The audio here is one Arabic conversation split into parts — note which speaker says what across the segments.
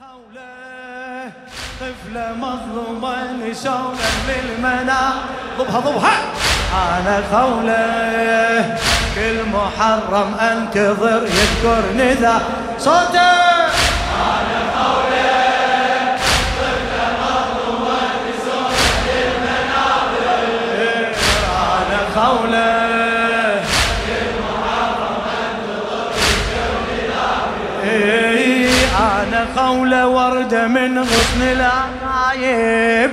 Speaker 1: خولة طفلة مظلومة نسونا للمنام ضبها ضبها. أنا خولة. كل محرم أنتظر يذكرني ذا صوته! أنا خولة وردة من غصن العايب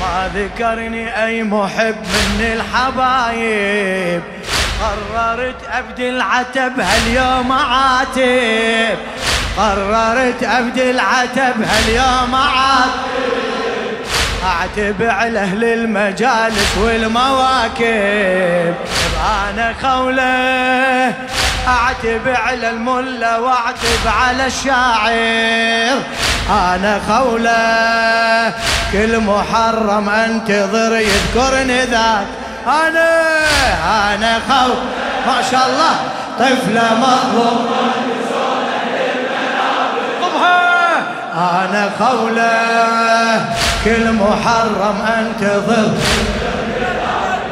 Speaker 1: ما ذكرني أي محب من الحبايب. قررت أبدي العتب هاليوم عاتب. قررت أبدي العتب هاليوم عاتب. اعتب على أهل المجالس والمواكب. أنا خوله أعتب على الملا وأعتب على الشاعر. أنا خولة كل محرم أنتظر يذكرني ذاك. أنا أنا خو ما شاء الله. طفلة مظلوم. أنا خولة كل محرم أنتظر.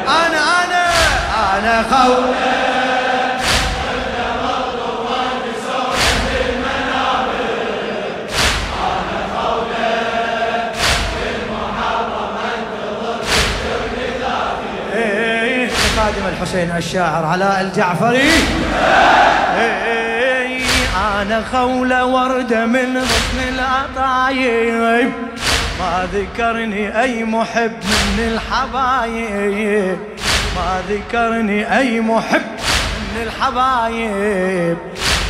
Speaker 1: أنا أنا أنا خولة. خادم الحسين الشاعر علاء الجعفري. إيه، أنا خولة وردة من غصن العطايب. ما ذكرني أي محب من الحبايب. ما ذكرني أي محب من الحبايب.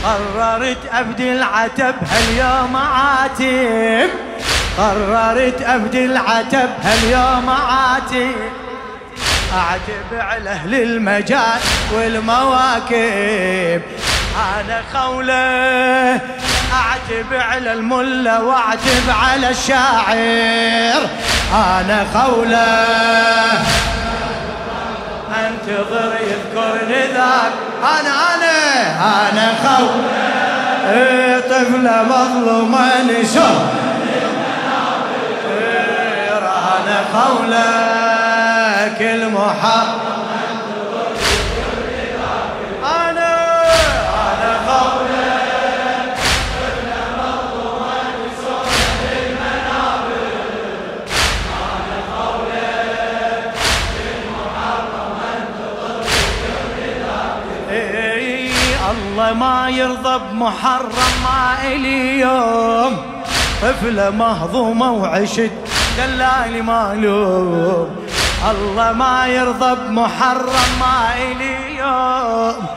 Speaker 1: قررت أبدي العتب هاليوم عاتب. قررت أبدي العتب هاليوم عاتب. اعتب على أهل المجال والمواكب. أنا خولة اعتب على الملا واعتب على الشاعر. أنا خولة. انتظر يذكرني ذاك. أنا أنا أنا خولة. إيه، طفلة مظلومة نشوف. الله ما يرضى بمحرم ما إلي يوم. طفلة مهضومة وعشت دلالي مالوم الله ما يرضى بمحرم ما إلي يوم.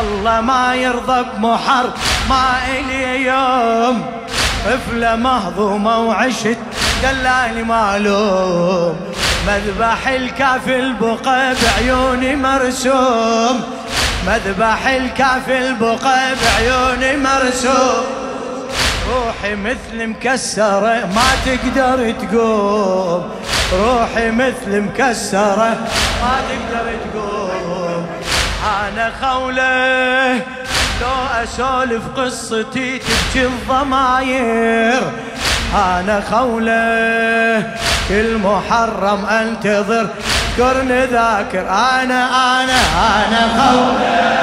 Speaker 1: الله ما يرضى بمحرم ما إلي يوم. طفلة مهضومة وعشت دلالي مالوم مذبح الكافل بقى بعيوني مرسوم. مذبح الكافل بقى بعيوني مرسوم. روحي مثل مكسرة ما تقدر تقوم. روحي مثل مكسرة ما تقدر تقوم. أنا خولة لو أسولف قصتي تبكي الضماير. أنا خولة كل محرم أنتظر اذكرني ذاكر أنا أنا أنا خولة.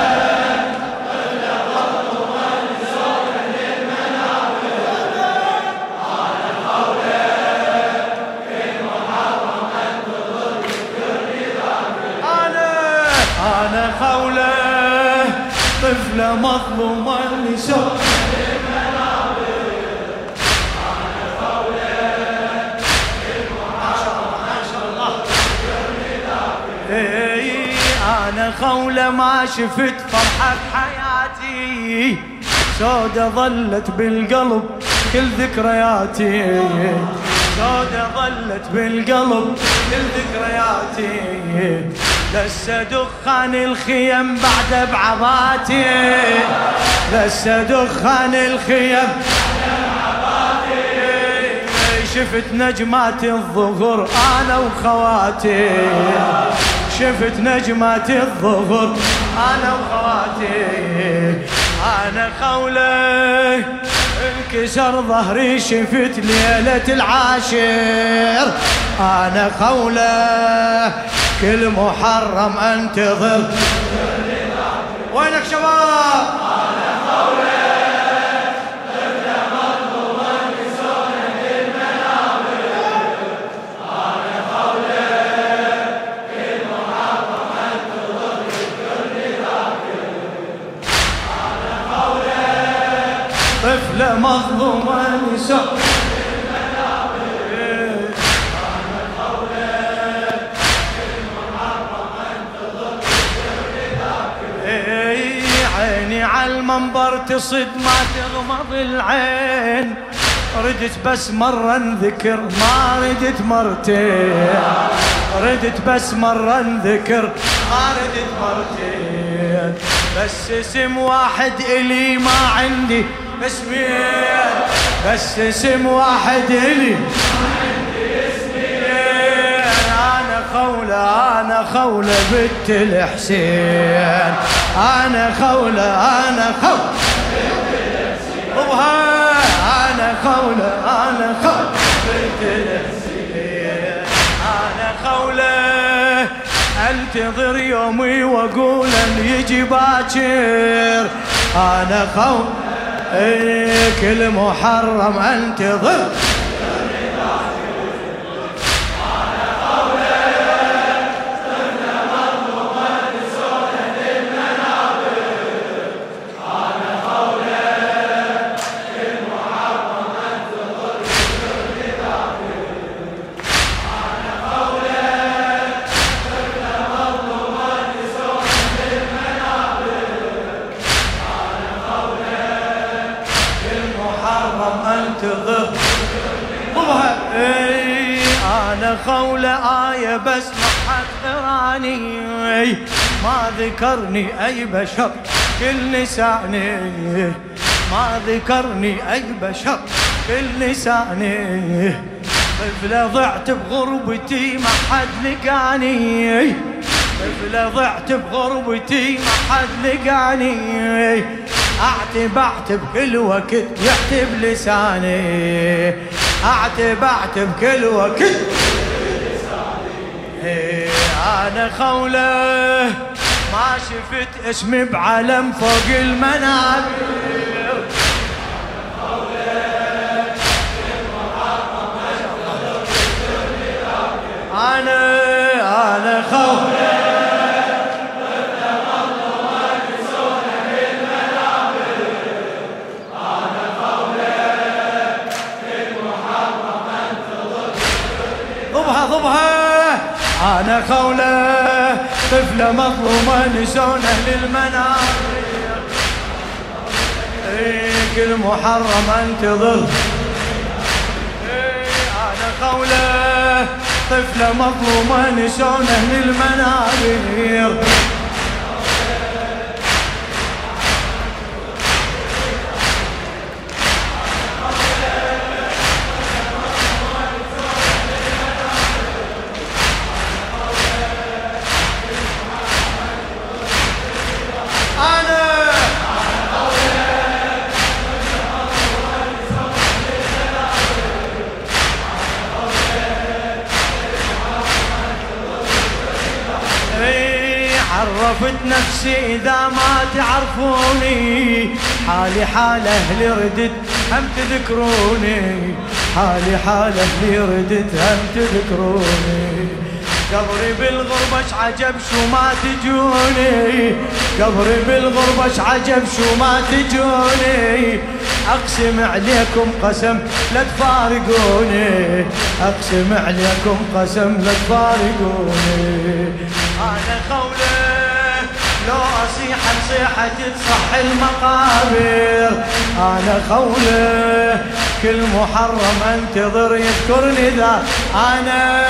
Speaker 1: طفلة مظلومة لسوء خولة ما شفت فرحة بحياتي. سودة ظلت بالقلب كل ذكرياتي. سودة ظلت بالقلب كل ذكرياتي. لسه دخان الخيم بعد بعضاتي. لسه دخان الخيم شفت نجمات الظهر أنا وخواتي. شفت نجمات الظهر. أنا وخواتي أنا خولة. انكسر ظهري شفت ليلة العاشر. أنا خولة. كل محرم أنتظر. وينك شباب؟ أنا خولة. طفلة مظلومة نساء. عيني على المنبر تصد ما تغمض العين. ردت بس مرة انذكر ما ردت مرتين. ردت بس مرة انذكر ما ردت مرتين. بس اسم واحد إلي ما عندي. اسمين بس اسم واحد إلي. أنا خولة أنا خولة بنت الحسين. أنا خولة أنا خولة وها أنا خولة أنا خولة بنت الحسين. أنا خولة. أنتظر يومي وأقول أن يجي باكر. أنا خولة. كل محرم انتظر انتظر ضبها اي أنا خولة آية بس ما حد قراني ما ذكرني أي بشر كل لساني. ما ذكرني أي بشر كل لساني. طفلة ضعت بغربتي ما حد لقاني. طفلة ضعت بغربتي ما حد لقاني. اعتب اعتب كل وقت يعتب لساني اعتب اعتب كل وقت إيه، أنا خولة. ما شفت اسمي بعلم فوق المنابر أنا أنا خولة طفلة مظلومة نسون أهل المنابر إيه، كل محرم انتظر إيه، أنا خولة طفلة مظلومة نسون أهل المنابر نفسي إذا ما تعرفوني. حالي حال أهلي ردت هم تذكروني. حالي حال أهلي ردت هم تذكروني. قبري بالغربة عجب شو ما تجوني. قبري بالغربة عجب شو ما تجوني. أقسم عليكم قسم لا تفارقوني. أقسم عليكم قسم لا تفارقوني. أنا خولة لو اصيح نصيحة تصح المقابر. أنا خولة كل محرم أنتظر يذكرني ذا. أنا